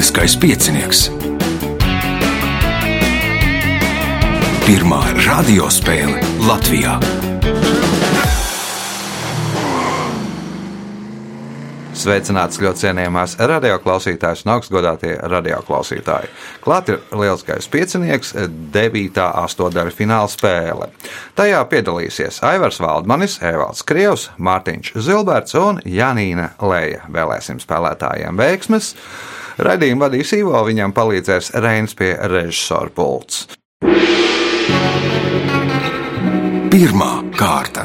Lieliskais piecinieks. Pirmā radiospēle Latvijā. Sveicināts ļoti cienījamās radioklausītājas un augstgadātie radioklausītāji. Klāt ir lielskais piecinieks, 9. astotdaļa fināla spēle. Tajā piedalīsies Aivars Valdmanis, Evalds Krievs, Mārtiņš Zilberts un Janīna Leja. Vēlēsim spēlētājiem veiksmes! Radījumu vadīs Ivo, viņam palīdzēs Reins pie režisora pults. Pirmā kārta.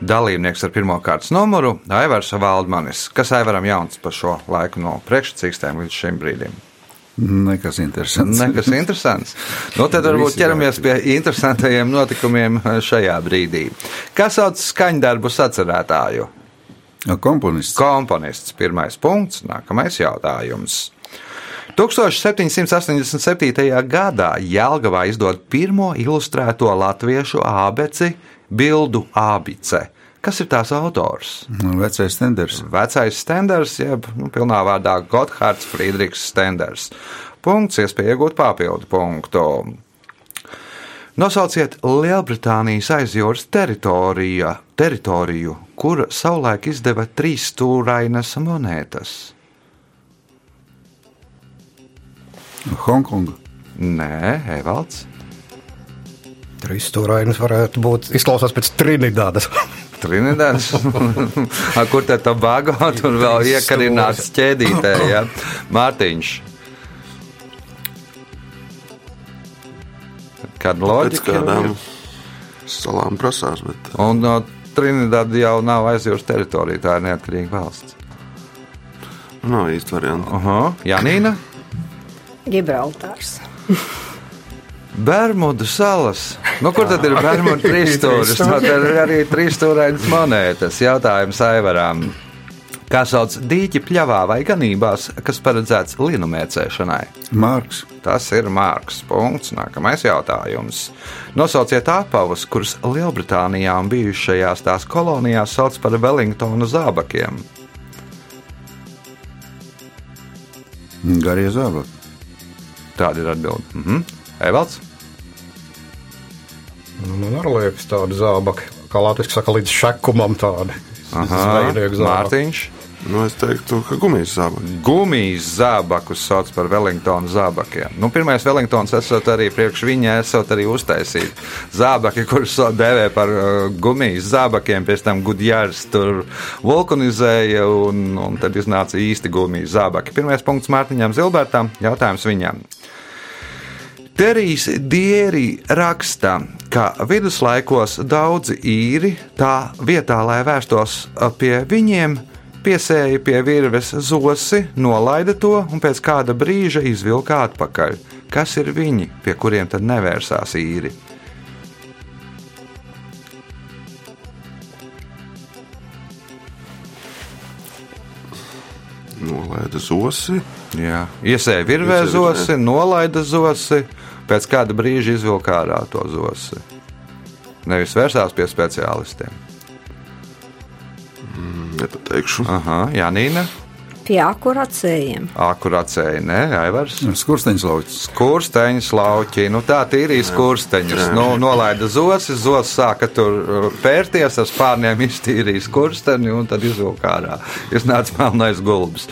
Dalībnieks ar pirmā kārtas numuru - Aivars Valdmanis. Kas Aivaram jauns par šo laiku no priekšsacīkstēm līdz šim brīdim? Nekas interesants. Nekas interesants. Nu, tad varbūt ķeramies pie interesantajiem notikumiem šajā brīdī. Kas sauc skaņdarbu sacerētāju? Komponists. Komponists. Pirmais punkts, nākamais jautājums. 1787. gadā Jālgavā izdod pirmo ilustrēto latviešu abeci Bildu Abice. Kas ir tās autors? Nu, Vecais tenders. Vecais Stenders, jeb nu, pilnā vārdā Gotthārds Friedrichs Stenders. Punkts, iespēja iegūt papildu punktu. Nosauciet Lielbritānijas aizjūras teritoriju, teritoriju kura savulaik izdeva trīs stūrainas monētas. Hongkonga. Nē, Evalds. Trīs stūrainis varētu būt. Izklausās pēc Trinidādas. Trinidāds. Kur tad tā bago? Tur vēl iekarināts ķēdītē, ja? Mārtiņš. Kāda Pēc loģika? kādām salām prasās, bet Un no Trinidāda jau nav aizjūras teritorija, tā ir neatkarīga valsts. nav īsti varianti. Aha, Janīna. Gibraltārs. Bermudu salas. Nu, kur tad ir Bermudu trīsstūris? No, tad ir arī trīsstūrainas monētas. Jautājums Aivaram. Kā sauc dīķi pļavā vai ganībās, kas paredzēts linumēcēšanai? Mārks. Tas ir Mārks. Punkts. Nākamais jautājums. Nosauciet apavus, kurus Lielbritānijā un bijušajās tās kolonijās sauc par Wellingtonu zābakiem. Garie zābaki. Tāda ir atbilde. Mhm. Evalds? Nu, Man arī liekas, tāda zābaka, kā Latvijas saka, līdz šekumam tāda. Zābaki. Mārtiņš. Nu, es teiktu, ka gumijas zābaki. Gumijas zābakus sauc par Wellingtonu zābakiem. Nu, pirmais Wellingtons esot arī priekš viņa, esot arī uztaisīt zābaki, kurus dēvē par uh, gumijas zābakiem, pēc tam Gudjārs tur vulkanizēja un, un tad iznāca īsti gumijas zābaki. Pirmais punkts Mārtiņam Zilbertam, jautājums viņam. Terijs Dieri raksta, ka viduslaikos daudzi īri tā vietā, lai vērstos pie viņiem, piesēja pie virves zosi, nolaida to un pēc kāda brīža izvilka atpakaļ. Kas ir viņi, pie kuriem tad nevērsās īri? Nolaida zosi. Jā, iesēja virvē Iesēja zosi, nolaida zosi, pēc kāda brīža izvilka ārā to zosi. Nevis vērsās pie speciālistiem. Nepateikšu. Aha, Janīna, Pie akurācējiem. akurācēji, nē, Aivars. Skursteņš lauķis. Skursteņus lauķi, nu tā tīrīja skursteņus. Nu, nolaida zosis, zos sāka tur uh, pērties ar spārniem, iztīrīja skursteni un tad izvilka ārā. Iznāca melnais gulbis.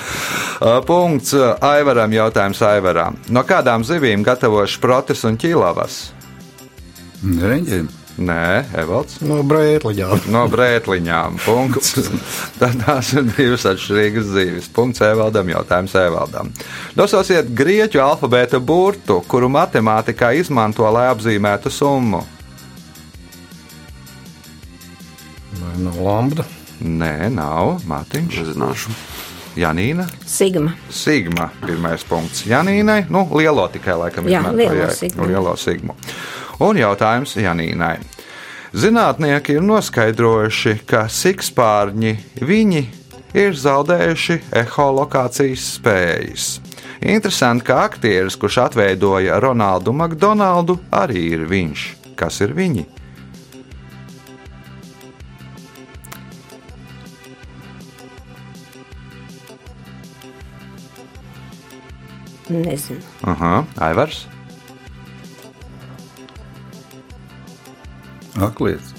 Uh, Punkts uh, Aivaram, jautājums Aivaram. No kādām zivīm gatavo šprotis un ķīlavas? Reņģiem. Nē, Evalds. No brētliņām. No brētliņām. Punkts. Tad tās ir divas atšķirīgas zīves. Punkts Evaldam. Jautājums Evaldam. Nosauciet grieķu alfabēta burtu, kuru matemātikā izmanto, lai apzīmētu summu. No lambda. Nē, nav. Matiņš. Nezināšu. Janīna. Sigma. Sigma. Pirmais punkts Janīnai. Nu, lielo tikai laikam Jā, izmantojai. lielo sigmu. Lielo sigmu. Un jautājums Janīnai. Zinātnieki ir noskaidrojuši, ka sikspārņi viņi ir zaudējuši eholokācijas spējas. Interesanti, ka aktieris, kurš atveidoja Ronaldu Makdonaldu, arī ir viņš. Kas ir viņi? Nezinu. Aha, Aivars. Aklietis.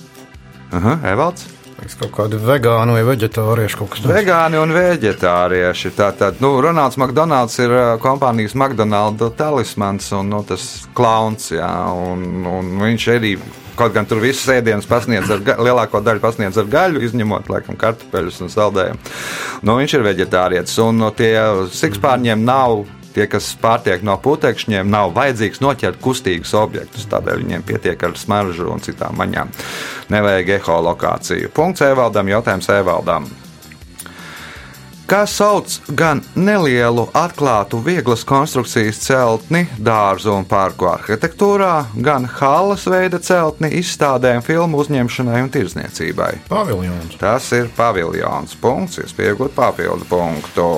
Aha, Evalds. Es kaut kādu vegānu vai vegetāriešu kaut kas tāds. Vegāni un vegetārieši. Tātad, nu, Ronalds McDonalds ir kompānijas McDonald's talismans un nu, tas klauns. Jā, un, un viņš arī kaut gan tur visas ēdienas pasniedz ar, ga- lielāko daļu pasniedz ar gaļu, izņemot, laikam, kartupeļus un saldējumu. Nu, viņš ir vegetārietis un no tie sikspārņiem nav. Tie, kas pārtiek no putekšņiem, nav vajadzīgs noķert kustīgus objektus. Tādēļ viņiem pietiek ar smaržu un citām maņām. Nevajag eholokāciju. Punkts Evaldam, jautājums Evaldam. Kā sauc gan nelielu, atklātu, vieglas konstrukcijas celtni, dārzu un parku arhitektūrā, gan halas veida celtni izstādēm, filmu uzņemšanai un tirzniecībai? Paviljons. Tas ir paviljons. Punkts, iespējot papildu punktu.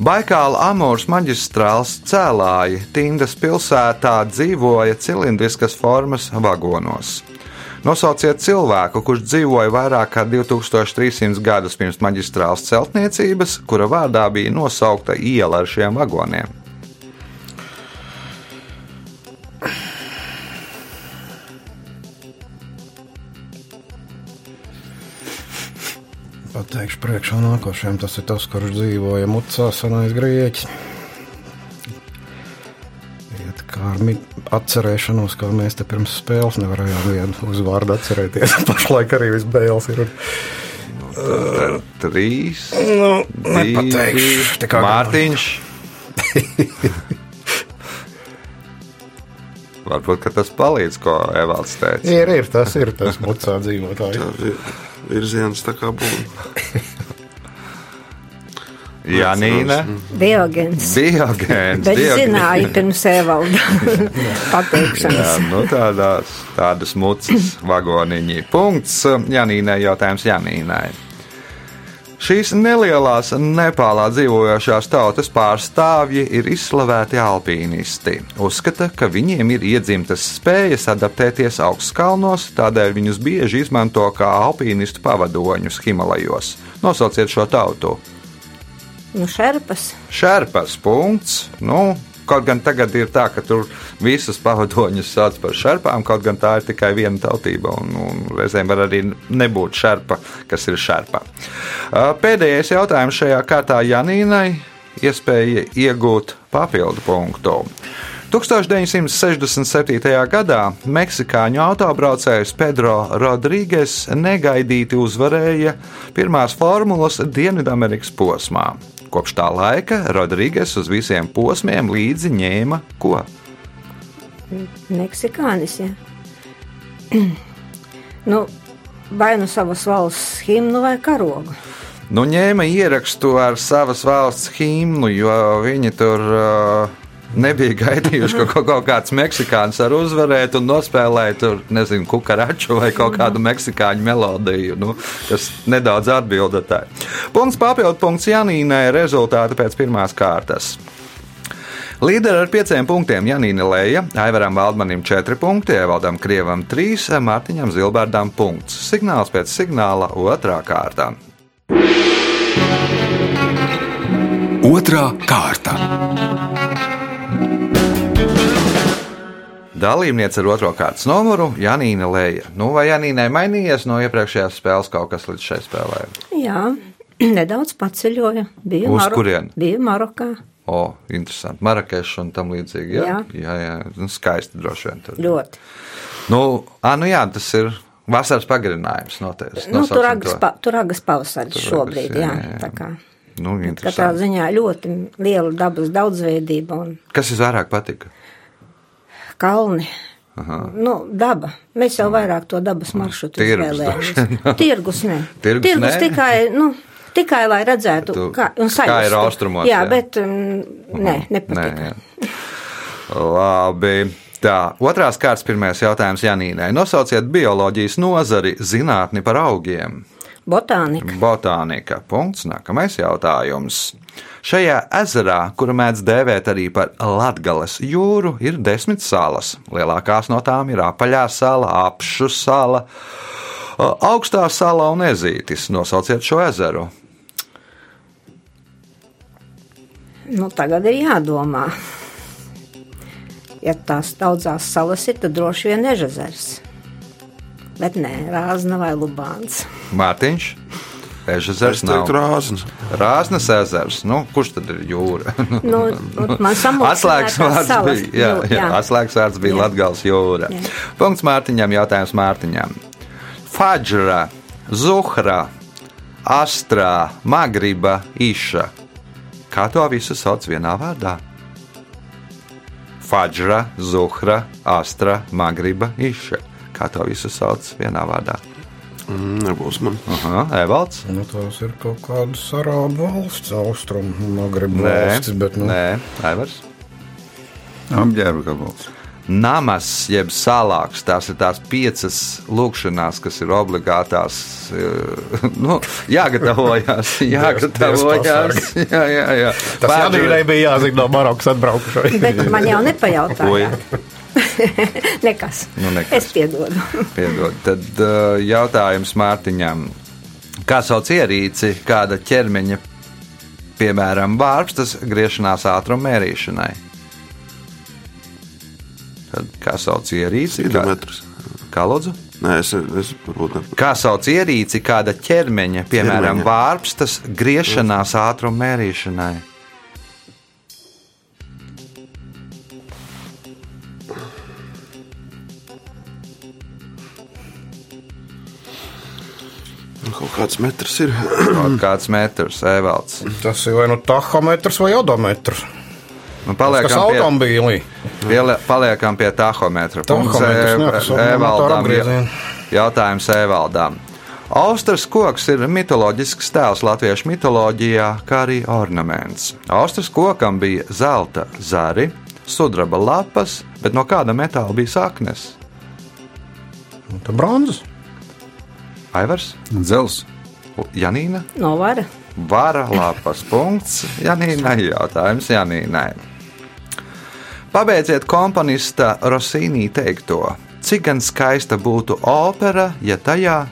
Baikāla Amūras maģistrāls cēlāji Tindas pilsētā dzīvoja cilindriskas formas vagonos. Nosauciet cilvēku, kurš dzīvoja vairāk kā 2300 gadus pirms maģistrāls celtniecības, kura vārdā bija nosaukta iela ar šiem vagoniem. Pateikšu priekšā nākošajam. Tas ir tas, kurš dzīvoja Mucā, senais grieķis. Iet kā ar atcerēšanos, kā mēs te pirms spēles nevarējām vienu uzvārdu atcerēties. Pašlaik arī viss bēls ir. Trīs, Nu, divi, nepateikšu. Tā kā Mārtiņš. Varbūt tas palīdz, ko Evalds teica. Ir, ir, tas ir tas Mucā dzīvotājs. Tā vi- virziens tā kā būtu. Janīna. Diogens. Diogēns. Bet Diogēns. zināja pirms evalda pateikšanas. Jā, nu tādās, tādas mucas vagoniņi. Punkts Janīnai, jautājums Janīnai. Šīs nelielās Nepālā dzīvojošās tautas pārstāvji ir izslavēti alpīnisti. Uzskata, ka viņiem ir iedzimtas spējas adaptēties augstkalnos, tādēļ viņus bieži izmanto kā alpīnistu pavadoņus Himalajos. Nosauciet šo tautu. Nu, šerpas. Šerpas punkts. Nu, kaut gan tagad ir tā, ka tur visus pavadoņus sauc par šerpām, kaut gan tā ir tikai viena tautība. Un, un reizēm var arī nebūt šerpa, kas ir. Uh, Pēdējais jautājums šajā kārtā Janīnai - iespēja iegūt papildu punktu. 1967. gadā meksikāņu autobraucējs Pedro Rodrīgas negaidīti uzvarēja pirmās formulas Dienvidamerikas posmā. Kopš tā laika Rodrīgas uz visiem posmiem līdzi ņēma ko? Meksikānis. Ja. nu, vai nu savas valsts himnu vai karogu. Nu, ņēma ierakstu ar savas valsts himnu, jo viņi tur uh, nebija gaidījuši, ka kaut, kaut kāds meksikāns var uzvarēt un nospēlēt tur, nezinu, kukaraču vai kaut kādu meksikāņu melodiju. Nu, tas nedaudz atbildētāji. Punkts papildu punkts Janīnai rezultāti pēc pirmās kārtas. Līderi ar pieciem punktiem Janīna Lēja, Aivaram Valdmanim 4 punkti, Evaldam Krievam 3, Mārtiņam Zilbārdam punkts. Signāls pēc signāla otrā kārtā. Otra kārta. Dalībniece ar otro kārtas numuru - Janīna Lēja. Nu, vai Janīnai mainījies no iepriekšējās spēles kaut kas līdz šai spēlē? Jā, nedaudz paceļoja. Bija Uz Maro- kurieni? Bija Marokā. O, interesanti. Marakeša un tam līdzīgi. Jā, Jā. jā, jā. Nu, skaisti droši vien. Tur. Ļoti. Nu, ā, nu jā, tas ir vasaras pagarinājums. Noteikti. Nu, tur agas, pa, tur agas pavasaris Tur šobrīd. agas, jā, Jā, jā, tā kā. Nu, Katrā ziņā ļoti liela dabas daudzveidība un Kas visvairāk patika? Kalni. Nu, daba. Mēs jau vairāk to dabas maršrutu izvēlējāmies. Tirgus ne. Tirgus Tirgus ne? tikai, nu, tikai lai redzētu, Tu- kā, kā ir austrumos, Jā, jā. bet um, nē, nepatika. jā. Labi. Tā, otrās kārtas pirmais jautājums Janīnai. Nosauciet bioloģijas nozari zinātni par augiem. Botānika. Botānika. Punkts. Nākamais jautājums. Šajā ezerā, kuru mēdz dēvēt arī par Latvijas jūru, ir desmit salas. Lielākās no tām ir apaļā sala, apšu sala, augstā sala un ezītis. Nosauciet šo ezeru. Nu, tagad ir jādomā. Ja tās daudzās salas ir, tad droši vien Ežezers. Bet nē, Rāzna vai Lubāns. Mārtiņš. Ežezers Es nav. rāznas. Rāznas ezers. Nu, kurš tad ir jūra? Nu, Atslēgas vārds bija, jā, Nu, jā, atslēgas vārds bija Jā. Latgals jūra. Jā. Punkts Mārtiņam, jautājums Mārtiņam. Fadžra, Zuhra, Astrā, Magriba, Iša. Kā to visu sauc vienā vārdā? Fadžra, Zuhra, Astra, Magriba, Iša. Kā to visu sauc vienā vārdā? Mm, Nebūs man. Aha, Evalds? Nu, tās ir kaut kādas arābu valsts, austrumu, magribu Nē, valstis, bet nu, nē, Aivars. Apģērba gabals. Namas, jeb salāks, tās ir tās piecas lūkšanās, kas ir obligātās. eh, Nu, jāgatavojas, jāgatavojas. Jā, jā, jā. tas Janīnai bija jāzina no Marokas atbraukušai. Bet man jau nepajautāja. Nekas. Nu, nekas. Es piedodu. Piedod. Tad uh, jautājums Mārtiņam. Kā sauc ierīci kāda ķermeņa, piemēram, vārpstas griešanās ātruma mērīšanai? Tad, kā sauc ierīci? Kilometrus. kā lūdzu? Nē, es, es varbūt ne. Kā sauc ierīci kāda ķermeņa, piemēram, Ķermeņa. vārpstas griešanās ātruma mērīšanai? Kaut kāds metrs ir. Kaut kāds metrs, evalds. Tas ir vai nu tahometrs vai odometrs. Nu, paliekam pie, automobīlī? Pieli- paliekam pie tahometra. Tahometrs, E- Evaldam. Jautājums Evaldam. Austras koks ir mitoloģisks tēls latviešu mitoloģijā, kā arī ornaments. Austras kokam bija zelta zari, sudraba lapas, bet no kāda metāla bija saknes? Nu, Tā bronzas. Aivars, Dzels. Janīna, No vara. vara lapas punkts. Janīnai jautājums Janīnai. Pabeidziet komponista Rosīnī teikto. Cik gan skaista būtu opera, ja tajā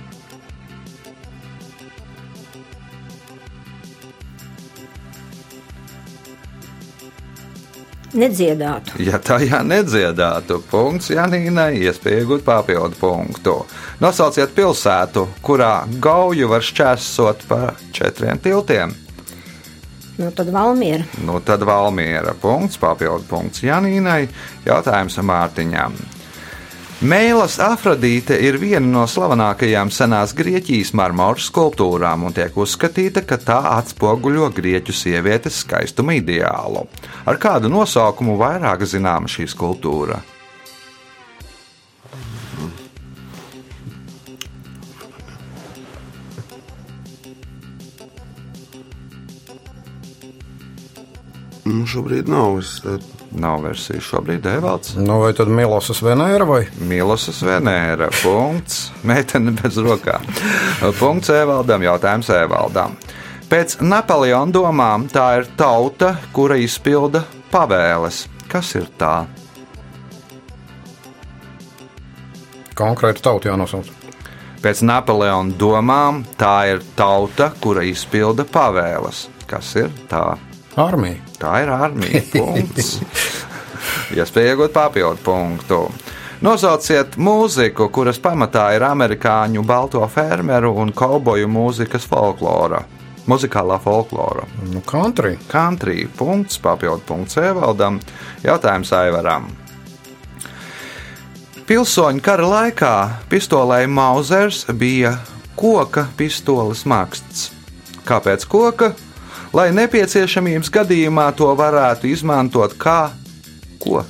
Nedziedātu. Ja tajā nedziedātu, punkts Janīnai, iespēja iegūt papildu punktu. Nosauciet pilsētu, kurā gauju var šķērsot pa četriem tiltiem. Nu, tad Valmiera. Nu, tad Valmiera punkts, papildu punkts Janīnai, jautājums Mārtiņam. Mēlas Afrodīte ir viena no slavenākajām senās Grieķijas marmora skulptūrām un tiek uzskatīta, ka tā atspoguļo grieķu sievietes skaistuma ideālu. Ar kādu nosaukumu vairāk zināma šī skulptūra? Nu, šobrīd nav. Es, Nav versija šobrīd Evalds. Nu, vai tad Milosas Venēra vai? Milosas Venēra. Punkts. Meitene bez rokām. Punkts Evaldam. Jautājums Evaldam. Pēc Napoleona domām tā ir tauta, kura izpilda pavēles. Kas ir tā? Konkrēti tauta jānosauc. Pēc Napoleona domām tā ir tauta, kura izpilda pavēles. Kas ir tā? Armija. Tā ir armija. Punkts. Iespēja iegūt papildu punktu. Nosauciet mūziku, kuras pamatā ir amerikāņu balto fermeru un kauboju mūzikas folklora. Muzikālā folklora. Nu, country. Country. Punkts, papildu punkts Evaldam. Jautājums Aivaram. Pilsoņu kara laikā pistolē Mauzers bija koka pistoles maksts. Kāpēc koka? Lai nepieciešamības gadījumā to varētu izmantot kā ko?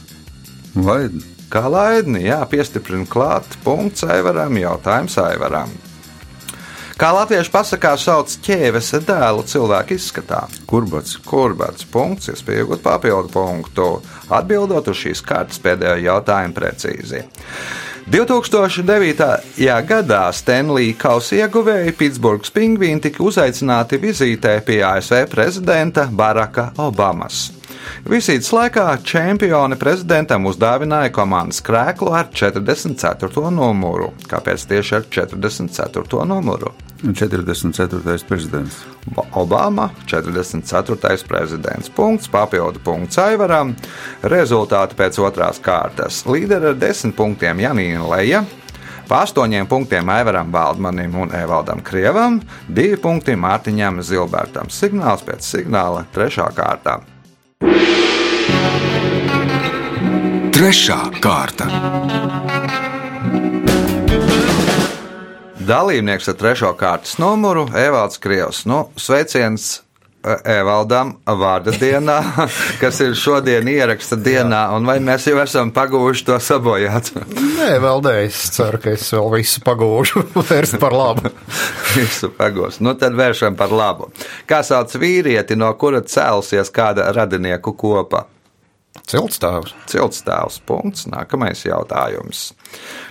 Laidni. Kā laidni, jā, piestiprina klāt. Punkts Aivaram, jautājums Aivaram. Kā latviešu pasakā sauc ķēves dēlu cilvēku izskatā? Kurbats. Kurbats punkts, iespēja iegūt papildu punktu. Atbildot uz šīs kārtas pēdējo jautājumu precīzi. 2009. gadā Stanley Kausa ieguvēji Pitsburgas pingvīni tika uzaicināti vizītē pie ASV prezidenta Baraka Obamas. Vizītes laikā čempioni prezidentam uzdāvināja komandas krēslu ar 44. numuru. Kāpēc tieši ar 44. numuru? Un 44. prezidents. Ba- Obama, 44. prezidents. Punkts, papildu punkts Aivaram. Rezultāti pēc otrās kārtas. Līderi ar 10 punktiem Janīna Leja. Pa 8 punktiem Aivaram Valdmanim un Evaldam Krievam, 2 punkti Mārtiņam Zilbertam. Signāls pēc signāla 3. kārtā. Trešā kārta. Dalībnieks ar trešo kārtas numuru - Evalds Krievs. Nu, sveiciens eh, Evaldam vārda dienā, kas ir šodien ieraksta dienā, un vai mēs jau esam pagūši to sabojāt? Nē, vēl nē, es ceru, ka es vēl visu pagūšu, vērst par labu. Visu pagūs. Nu, tad vēršam par labu. Kā sauc vīrieti, no kura cēlusies kāda radinieku kopa? Ciltstāvs. Ciltstāvs. Punkts. Nākamais jautājums.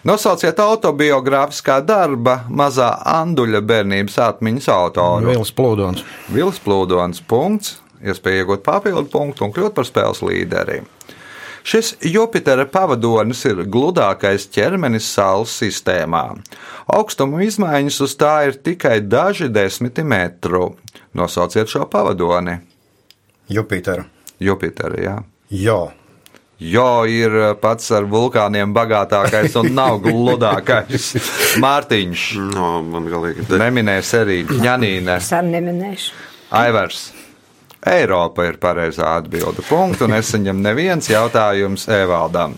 Nosauciet autobiogrāfiskā darba mazā Anduļa bērnības atmiņas autoru. Vils plūdons. Vils Plūdons. Punkts. Iespēja iegūt papildu punktu un kļūt par spēles līderi. Šis Jupitera pavadonis ir gludākais ķermenis Saules sistēmā. Augstuma izmaiņas uz tā ir tikai daži desmiti metru. Nosauciet šo pavadoni. Jupitera. Jupitera, jā. Jā. Jo ir pats ar vulkāniem bagātākais un nav gludākais. Mārtiņš, No, man galīgi te. neminēs arī Janīne, Es arī neminēšu. Aivars. Eiropa ir pareizā atbilde. Punktu nesaņem neviens jautājums Evaldam.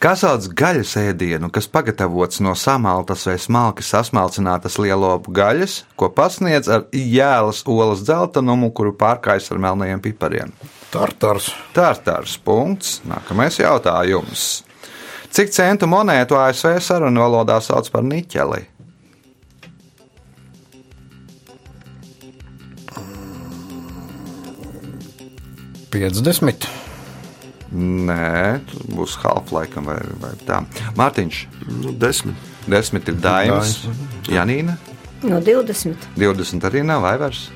Kas sauc gaļas ēdienu, kas pagatavots no samaltas vai smalki sasmalcinātas lielopu gaļas, ko pasniedz ar jēlas olas dzeltenumu, kuru pārkājas ar melnajiem pipariem? Tartars. Tārtārs punkts. Nākamais jautājums. Cik centu monētu ASV sarunu valodā sauc par niķeli? Piecdesmit. Nē, tas būs half-laikam vai, vai tā. Mārtiņš, Nu, desmit. desmit ir daimas. Janīna, No 20. 20 arī nav vaivars.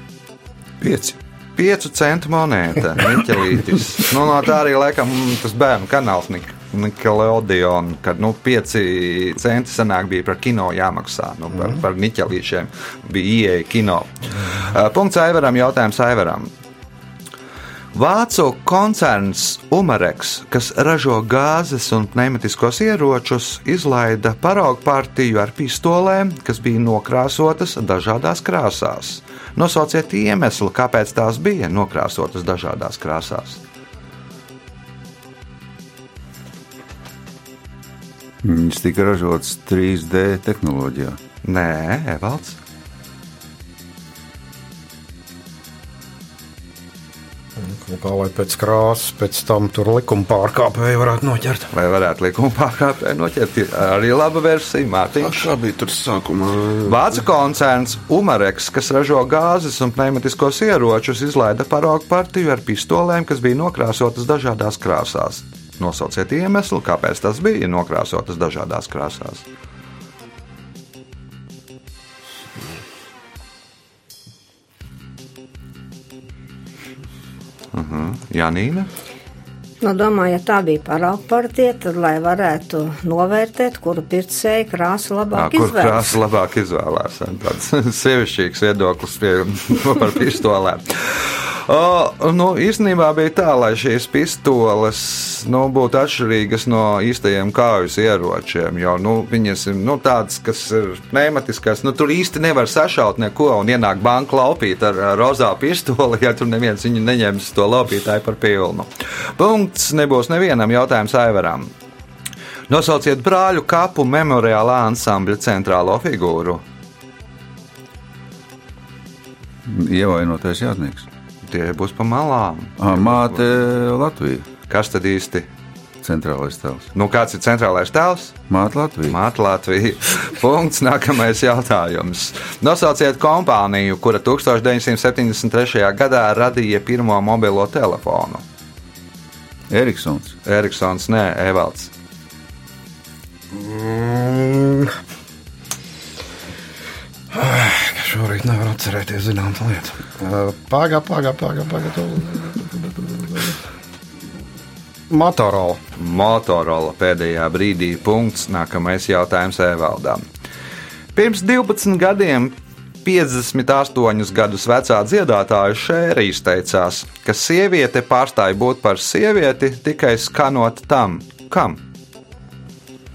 5. 5 centu monēta, niķelītis. Nu, no tā arī laikam mm, tas bērnu kanāls Nik Nickelodeon, kad nu, 5 centi senāk bija par kino jāmaksā. Nu, par, par niķelīšiem bija ieeja kino. Uh, Punkts Aivaram, jautājums Aivaram. Vācu koncerns Umareks, kas ražo gāzes un pneimatiskos ieročus, izlaida paraugu partiju ar pistolēm, kas bija nokrāsotas dažādās krāsās. Nosauciet iemeslu, kāpēc tās bija nokrāsotas dažādās krāsās. Viņas tika ražotas 3D tehnoloģijā. Nē, Evalds. Kā lai pēc krāsas, pēc tam tur likuma pārkāpēji varētu noķert. Vai varētu likuma pārkāpēji noķert? Ir Arī laba versija, Mārtiņš. Kā bija tur sākumā? Vācu koncerns Umareks, kas ražo gāzes un pneimatiskos ieročus, izlaida paraugu partiju ar pistolēm, kas bija nokrāsotas dažādās krāsās. Nosauciet iemeslu, kāpēc tas bija nokrāsotas dažādās krāsās. Uh-huh. Janīna. Nu, domāju, ja tā bija parauga partija, tad, lai varētu novērtēt, kuru pircēju krāsu labāk Kur izvēlēties. krāsa labāk izvēlās? Tāds sievišķīgs viedoklis pie, par pistolēm. O, nu, īstenībā bija tā, lai šīs pistoles nu, būtu atšķirīgas no īstajiem kaujas ieročiem. Jo nu, viņas ir nu, tādas, kas ir pneimatiskas. Nu, tur īsti nevar sašaut neko un ienāk banka laupīt ar, rozā pistoli, ja tur neviens viņu neņems to laupītāju par pilnu. Punkts nebūs nevienam jautājums Aivaram. Nosauciet brāļu kapu memoriālā ansambļa centrālo figūru. Ievainotais jātnieks. Tie būs pa malām. Ah, Māte Latvija. Kas tad īsti? Centrālais tēls. Nu, kāds ir centrālais tēls? Māte Latvija. Māte Latvija. Punkts. Nākamais jautājums. Nosauciet kompāniju, kura 1973. gadā radīja pirmo mobilo telefonu. Eriksons. Eriksons, nē, Evalds. Mm. Šorīt nevar atcerēties zināmas lietas. Pagā, pagā, pagā, pagā. Pirms 12 gadiem 58 gadus vecā dziedātāja Šēra izteicās, ka sieviete pārstāja būt par sievieti tikai skanot tam, kam.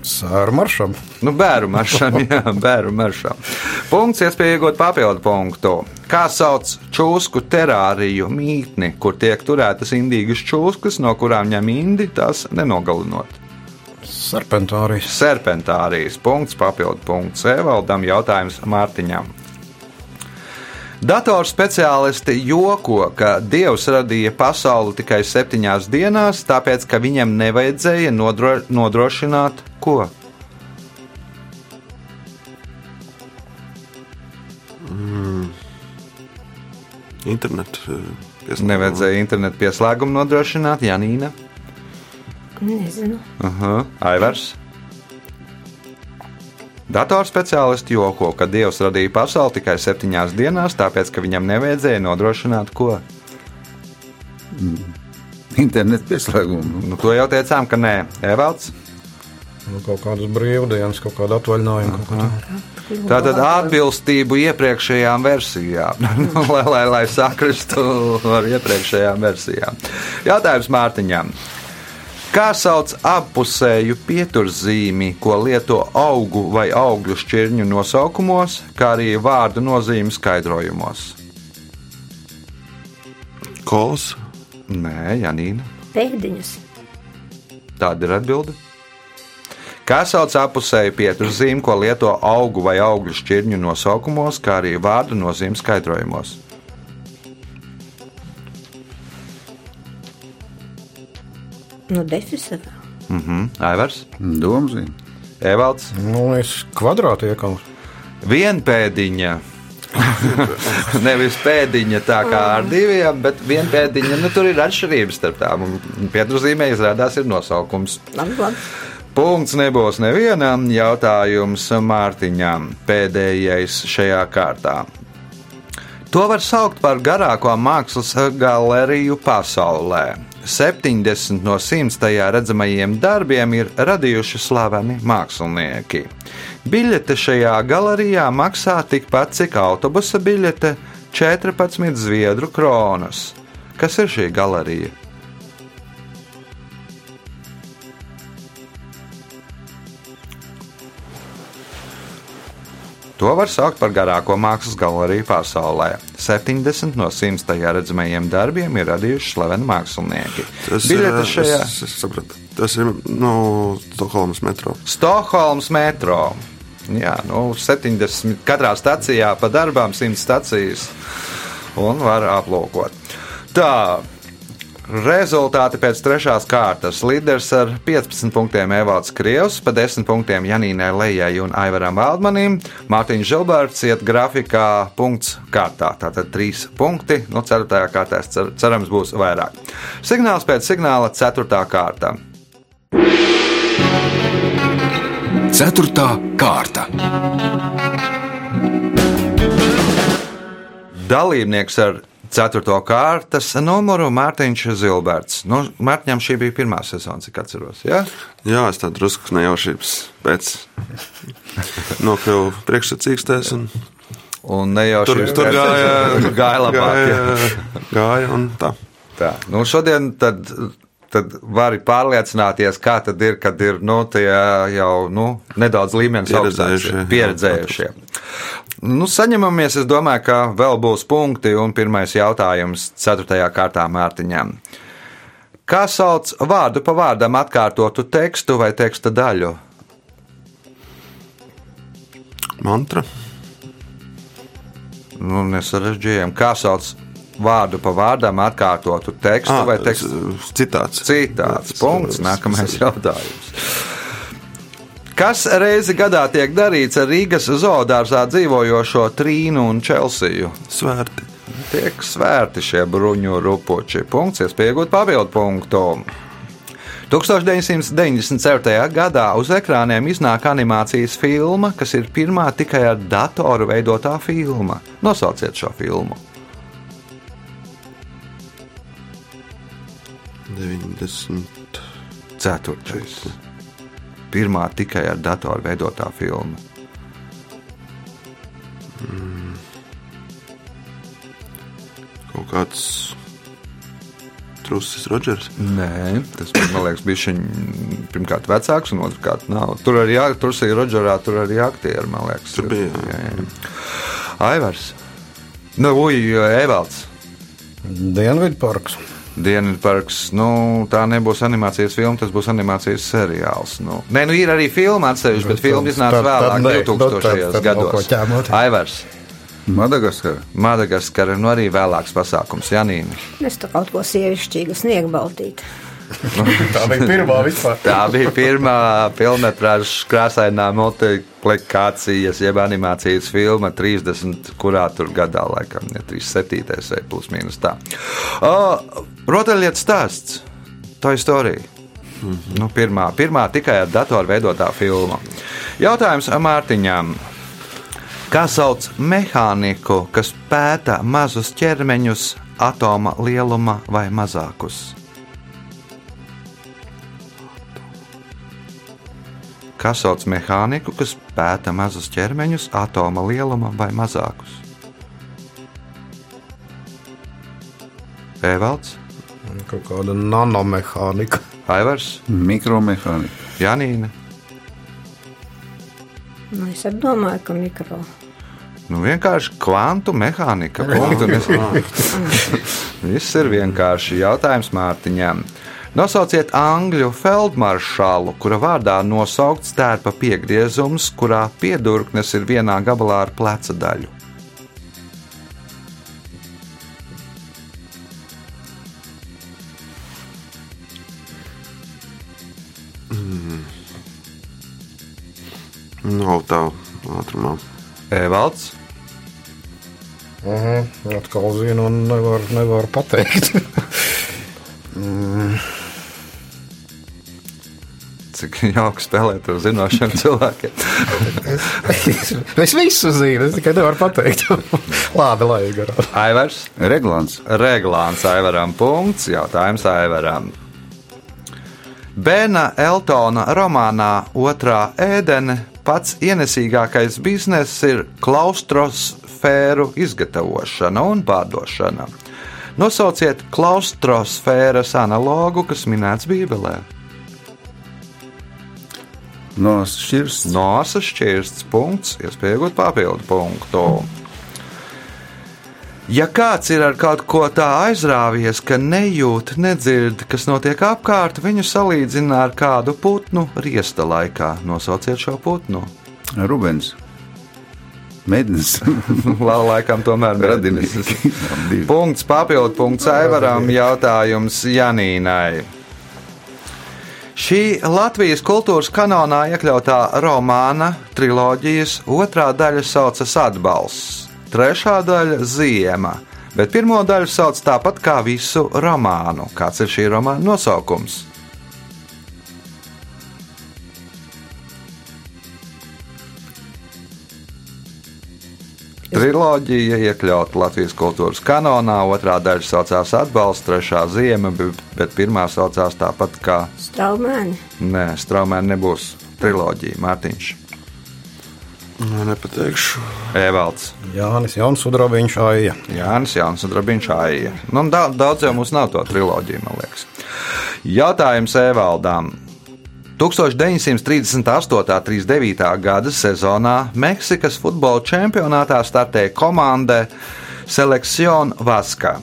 Sēru maršam. Nu, bērnu maršam, jā, bērnu maršam. Punkts, iespēja iegūt papildu punktu. Kā sauc čūsku terāriju mītni, kur tiek turētas indīgas čūskas, no kurām ņem indi, tās nenogalinot? Serpentārijas. Serpentārijas punkts, papildu punkts Evaldam, jautājums Mārtiņam. Datoru speciālisti joko, ka Dievs radīja pasauli tikai septiņās dienās, tāpēc ka viņam nevajadzēja nodro, nodrošināt ko? Internetu. eh, pieslēgumu. Nevajadzēja internetu pieslēgumu nodrošināt, Janīna, Nezinu. uh, Aivars. Datorspeciālisti joko, ka Dievs radīja pasauli tikai septiņās dienās, tāpēc ka viņam nevajadzēja nodrošināt ko? Internet pieslēgumu. Nu, to jau teicām, ka nē, Evalds. Nu, kaut kādas brīvdienas, kaut kāda atvaļinājuma. Kaut kā tā. Tātad atbilstību iepriekšējām versijām, Nu, lai, lai, lai sakristu ar iepriekšējām versijām. Jautājums Mārtiņam. Kā sauc appusēju pieturzīmi, ko lieto augu vai augļu šķirņu nosaukumos, kā arī vārdu nozīmes skaidrojumos? Kols. Nē, Janīna. Pēdiņas. Tāda ir atbilde. Kā sauc apusēju pieturzīmi, ko lieto augu vai augļu šķirņu nosaukumos, kā arī vārdu nozīmes skaidrojumos? Nu, defisētā. Mhm, Aivars, Domzīme. Evalds, Nu, es kvadrātu iekalu. vienpēdiņa. Nevis pēdiņa tā kā ar diviem, bet vienpēdiņa. Nu, tur ir atšķirības starp tām. un Pieturzīmē izrādās ir nosaukums. Labi, labi. Punkts nebūs nevienam jautājums Mārtiņam. Pēdējais šajā kārtā. To var saukt par garāko mākslas galeriju pasaulē. 70 no 100 tajā redzamajiem darbiem ir radījuši slaveni mākslinieki. Biļete šajā galerijā maksā tikpat, cik autobusa biļete - 14 zviedru kronas. Kas ir šī galerija? To var saukt par garāko mākslas galeriju pasaulē. 70 no 100 tajā redzamajiem darbiem ir radījuši slaveni mākslinieki. Tas Biļete ir. šajā Es, es sapratu. Tas ir no Stokholmas metro. Stokholmas metro. Jā, nu, 70 katrā stācijā pa darbām 100 stācijas un var aplūkot. Tā. Rezultāti pēc trešās kārtas. Līderis ar 15 punktiem Evalds Krievs, pa 10 punktiem Janīnai Lejai un Aivaram Valdmanim. Mārtiņš Žilbārds iet grafikā punkts kārtā. Tātad 3 punkti. Nu, 4. kārtā cer, cerams būs vairāk. Signāls pēc signāla 4. kārta. Ceturtā kārta. Dalībnieks ar 4. kārtas numuru Mārtiņš Zilberts. Nu, Mārtiņam šī bija pirmā sezona, cik atceros. Ja? Jā, es tādu drusku nejaušības pēc nokļuvu priekšsacīkstēs un Un ne jau tur, tur gāja, gāja labāk. ja. Gāja, gāja un tā. Tā. Nu, šodien tad, tad vari pārliecināties, kā tad ir, kad ir nu, tie jau nu, nedaudz līmenis Pieredzējušie. pieredzējušie. Nu, saņemamies, es domāju, ka vēl būs punkti un pirmais jautājums 4. kārtā Mārtiņam. Kā sauc vārdu pa vārdam atkārtotu tekstu vai teksta daļu? Mantra. Nu, nesarežģījām. Kā sauc vārdu pa vārdam atkārtotu tekstu Ah, vai tekstu? Citāts. Citāts punkts. Nākamais jautājums. Kas reizi gadā tiek darīts ar Rīgas zoodārzā dzīvojošo Trīnu un Čelsiju? Svērti. Tiek svērti šie bruņu rupuči. Punkts, iespējot papildu punktu. 1997. gadā uz ekrāniem iznāk animācijas filma, kas ir pirmā tikai ar datoru veidotā filma. Nosauciet šo filmu. 94. Pirmā tikai ar datoru veidotā filma. Mm. Kaut kāds Trusis Rodžers? Nē, tas man liekas, bija viņa pirmkārt vecāks un otrkārt nav. Tur arī Trusija Rodžerā, tur arī aktieri, man liekas. Tur bija. Jā, jā. Aivars. Nu, uj, Evalds. Dienvidparks. Dienvidparks, nu, tā nebūs animācijas filma, tas būs animācijas seriāls. Nu, nē, nu ir arī filma atsevišķi, bet Bet filma iznāca vēlāk, ne, nu, tad- 2000. tad no ko gados. Aivars. Madagaskara. Madagaskara, nu arī vēlāks pasākums, Janīna. Es tā kaut ko sievišķīgu sniegbaltīt. Tā bija pirmā vispār. Tā bija pirmā filmas krāsainā multiplikācijas, jeb animācijas filma 30. kurā tur gadā, laikam, ne 37. vai plus mīnus tā. Uh, Rotaļlietas stāsts, tā istorija. Nu, pirmā, pirmā tikai ar datoru veidotā filma. Jautājums Mārtiņām. Kā sauc mehāniku, kas pēta mazus ķermeņus, atoma lieluma vai mazākus? Kas sauc mehāniku, kas pēta mazus ķermeņus, atoma lieluma vai mazākus? Evalds, Kaut kāda nanomehānika. Aivars, Mikromehānika. Janīna. Nu, es domāju, ka mikro. Nu, vienkārši kvantu mehānika. Viss ir vienkārši jautājums Mārtiņam. Nosauciet angļu feldmaršalu, kura vārdā nosaukts tērpa piegriezums, kurā piedurknes ir vienā gabalā ar pleca daļu. Evalds, Mhm, atkal zinu, un nevar, nevar pateikt. cik jauki spēlēt ar zinošiem cilvēkiem. es visu zinu, es tikai nevaru pateikt. Lāda lai garā. Aivars, Reglants. Reglāns Aivaram punkts, jautājums Aivaram. Bēna Eltona romānā Otrā ēdene pats ienesīgākais bizness ir klaustrosfēru izgatavošana un pārdošana. Nosauciet klaustrosfēras analogu, kas minēts Bībelē. No šķirs. Nosas šķirsts punkts, iespēja iegūt papildu punktu. Ja kāds ir ar kaut ko tā aizrāvies, ka nejūt, nedzird, kas notiek apkārt, viņu salīdzina ar kādu putnu riesta laikā. Nosauciet šo putnu. Rubens. Lai laikam tomēr radinis. Punkts, papildu punkts Aivaram, jautājums Janīnai. Šī Latvijas kultūras kanālā iekļautā romāna triloģijas otrā daļa saucas Atbalsts, trešā daļa Ziema, bet pirmo daļu sauc tāpat kā visu romānu. Kāds ir šī romāna nosaukums? Triloģija iekļauta Latvijas kultūras kanālā, otrā daļa saucās Atbalsts, trešā Ziema, bet- pirmā saucās tāpat kā Straumēni. Nē, Straumēna nebūs triloģija, Mārtiņš, Nē, nepateikšu. Evalds, Jānis Jauns Udrabiņš Aija. Jānis Jauns un Drabiņš Aija. Nu, da, daudz jau mums nav to triloģiju, man liekas. Jautājums Evaldām. 1938. 39. gada sezonā Meksikas futbola čempionātā startēja komanda Selección Vaska,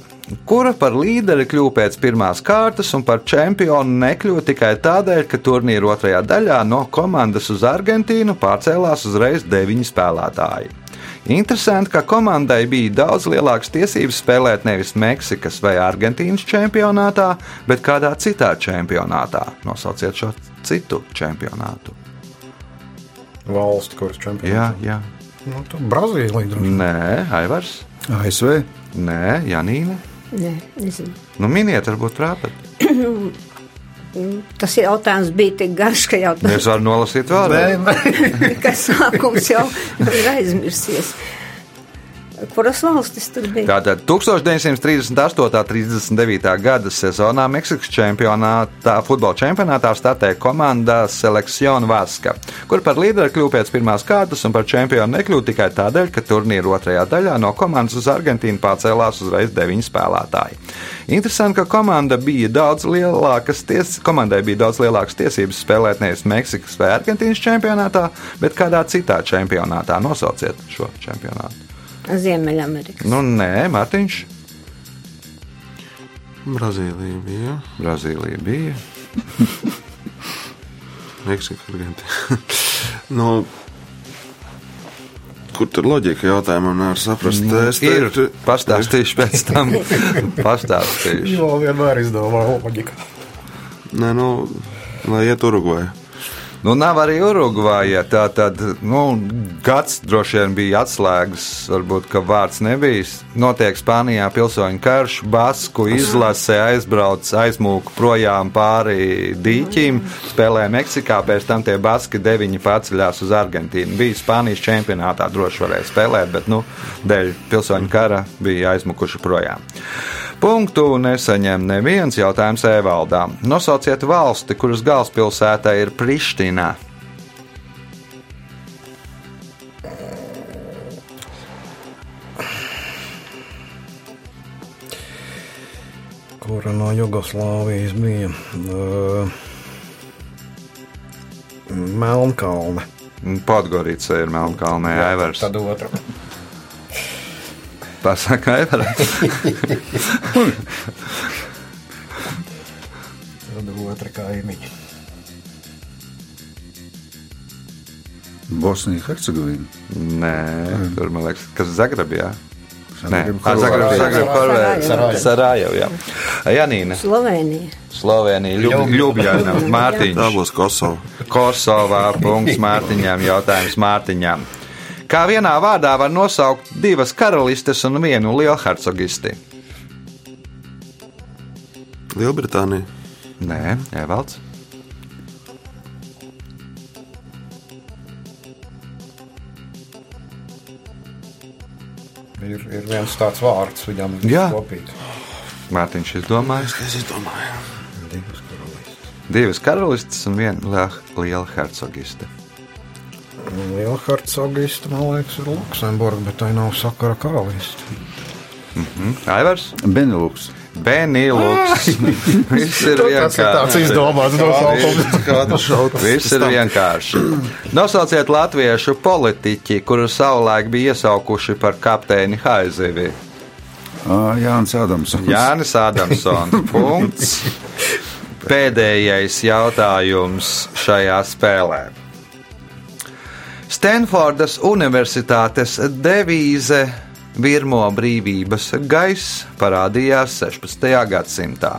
kura par līderi kļuva pēc pirmās kārtas un par čempionu nekļuva tikai tādēļ, ka turnīra otrajā daļā no komandas uz Argentīnu pārcēlās uzreiz deviņi spēlētāji. Interesanti, ka komandai bija daudz lielākas tiesības spēlēt nevis Meksikas vai Argentīnas čempionātā, bet kādā citā čempionātā. Nosauciet šo citu čempionātu. Valsts, kuras čempions. Jā, jā. Nu, Brazīlija. Nē, Aivars. ASV. Nē, Janīna. Nē, nezinu. Nu, miniet, varbūt prāpat. Tas jautājums bija tik garš, ka jau Es varu nolasīt vēlreiz. ka sākums jau ir aizmirsies. Kuras valstis tur bija? Tātad 1938. un 39. gada sezonā Meksikas čempionātā, futbola čempionātā startēja komanda Selekciona Vaska, kur par līderi kļuva pēc pirmās kārtas un par čempionu nekļuva tikai tādēļ, ka turnīra otrajā daļā no komandas uz Argentīnu pārcēlās uzreiz deviņi spēlētāji. Interesanti, ka komanda bija daudz lielākas ties, komandai bija daudz lielākas tiesības spēlēt nevis Meksikas vai Argentīnas čempionātā, bet kādā citā čempionātā. Nosauciet šo čempionātu. Ziemeļamerika. Nu, nē, Mārtiņš. Brazīlija bija. Brazīlija bija. Meksika, Argentīna. nu, kur tur loģika jautājumā nevar saprast? Es Nu, Ir teiktu, pastāstīšu pēc tam. pastāstīšu. Jo vienmēr izdomā loģika. Nē, nu, lai iet Urugvajā. Nu, nav arī Urugvāja. Tā tad nu, gads droši vien bija atslēgas. Varbūt, ka vārds nebija. Notiek Spānijā pilsoņu karš, Basku izlase aizbrauc, aizmūka projām pāri dīķim, spēlē Meksikā, pēc tam tie Baski deviņi paceļās uz Argentīnu. Bija Spānijas čempionātā, droši varēja spēlēt, bet nu, dēļ pilsoņu kara bija aizmukuši projām. Punktu nesaņem neviens jautājums e-valdā. Nosauciet valsti, kuras galvaspilsēta ir Priština. Kura no Jugoslāvijas bija? Uh, Melnkalne. Podgorica ir Melnkalnē, Aivars. Tad otra. Pasaka, Aivars. Tad otra kaimiņa. Bosnija, Hercegovina. Nē, tur man liekas, kas Zagrebjā. Nē, Zagreb, Zagreb, Horvātija. Zagreb, Horvātija. Sarajevo. Sarajevo, jā. Janīna, Slovenija. Slovenija, Ljub- Ljubljana, Tā Mārtiņš. būs Kosova. Kosovā, punkts Mārtiņām, jautājums Mārtiņām. Kā vienā vārdā var nosaukt divas karalistes un vienu lielhercogisti? Lielbritānija. Nē, Evalds. Ir, ir viens tāds vārds viņam Jā. kopīgi. Mārtiņš izdomājis. Es izdomāju. Divas karalistes. Divas karalistes un viena liela, liela hercogiste. Liela hercogista, man liekas, ir Luksemburga, bet tā nav sakara karaliste. Aivars? Beneluks. Benīlūks. Viss ir vienkārši. izdomāts nosaukums. Kādu šautu? Viss ir vienkārši. Nosauciet latviešu politiķi, kuru savulaik bija iesaukuši par kapteini Haizivi. Ā, Jānis Adamsons. Jānis Adamsons. Punkts. Pēdējais jautājums šajā spēlē. Stanfordas Universitātes devīze Virmo brīvības gaiss parādījās 16. gadsimtā.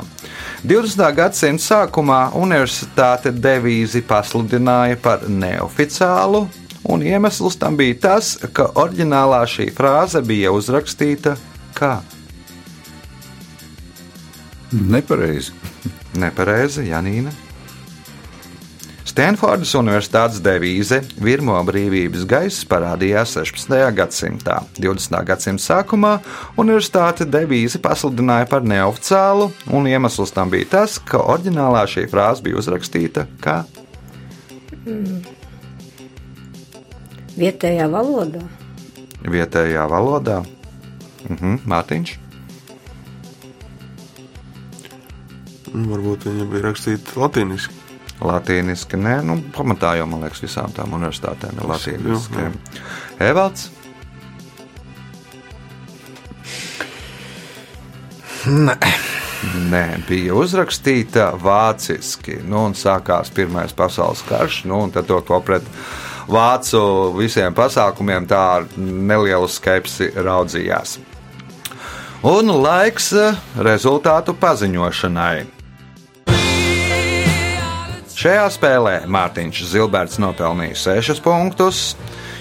20. gadsimta sākumā universitāte devīzi pasludināja par neoficiālu, un iemesls tam bija tas, ka oriģinālā šī frāze bija uzrakstīta kā Nepareizi. Nepareizi, Janīna. Stanfordas Universitātes devīze Virmo brīvības gaiss parādījās 16. gadsimtā. 20. gadsimta sākumā universitāte devīzi pasludināja par neoficiālu, un iemesls tam bija tas, ka oriģinālā šī frāze bija uzrakstīta kā Vietējā valodā. vietējā valodā. Mhm, Mārtiņš. Nu, Varbūt viņa bija rakstīta latīniski. Latīniski, nē, nu, pamatā jau man liekas, visām tām universitātēm ir latīniski. Evalds. Nē, Nē, bija uzrakstīta vāciski. Nu, un sākās Pirmais pasaules karš, nu, un tad to ko pret vācu visiem pasākumiem tā ar nelielu skepsi raudzījās. Un laiks eh, rezultātu paziņošanai. Šajā spēlē Mārtiņš Zilberts nopelnīja 6 punktus,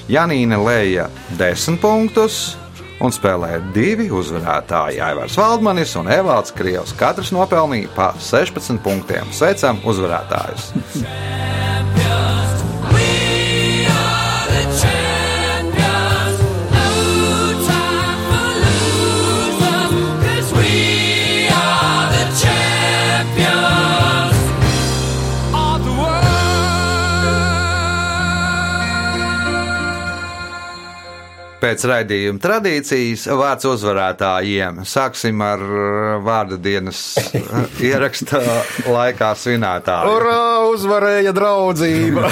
Janīna Lēja 10 punktus un spēlēja divi uzvarētāji - Aivars Valdmanis un Evalds Krievs. Katrs nopelnīja pa 16 punktiem. Sveicam uzvarētājus! pēc raidījuma tradīcijas vārds uzvarētājiem. Sāksim ar uh, vārdu dienas uh, ieraksta laikā svinētāju. Urā, uzvarēja draudzība!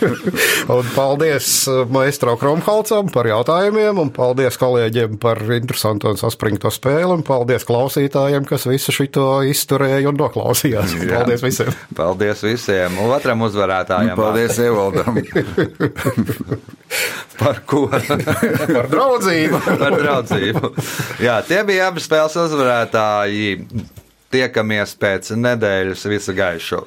un paldies uh, maestro Kromholcam par jautājumiem, un paldies kolēģiem par interesantu un saspringto spēli, un paldies klausītājiem, kas visu šito izturēja un noklausījās. Jā. Paldies visiem! Paldies visiem! Un otram uzvarētājam. Paldies, Evaldam! Par ko? Par draudzību! Par draudzību. Jā, tie bija abi spēles uzvarētāji. Tiekamies pēc nedēļas visu gaišu.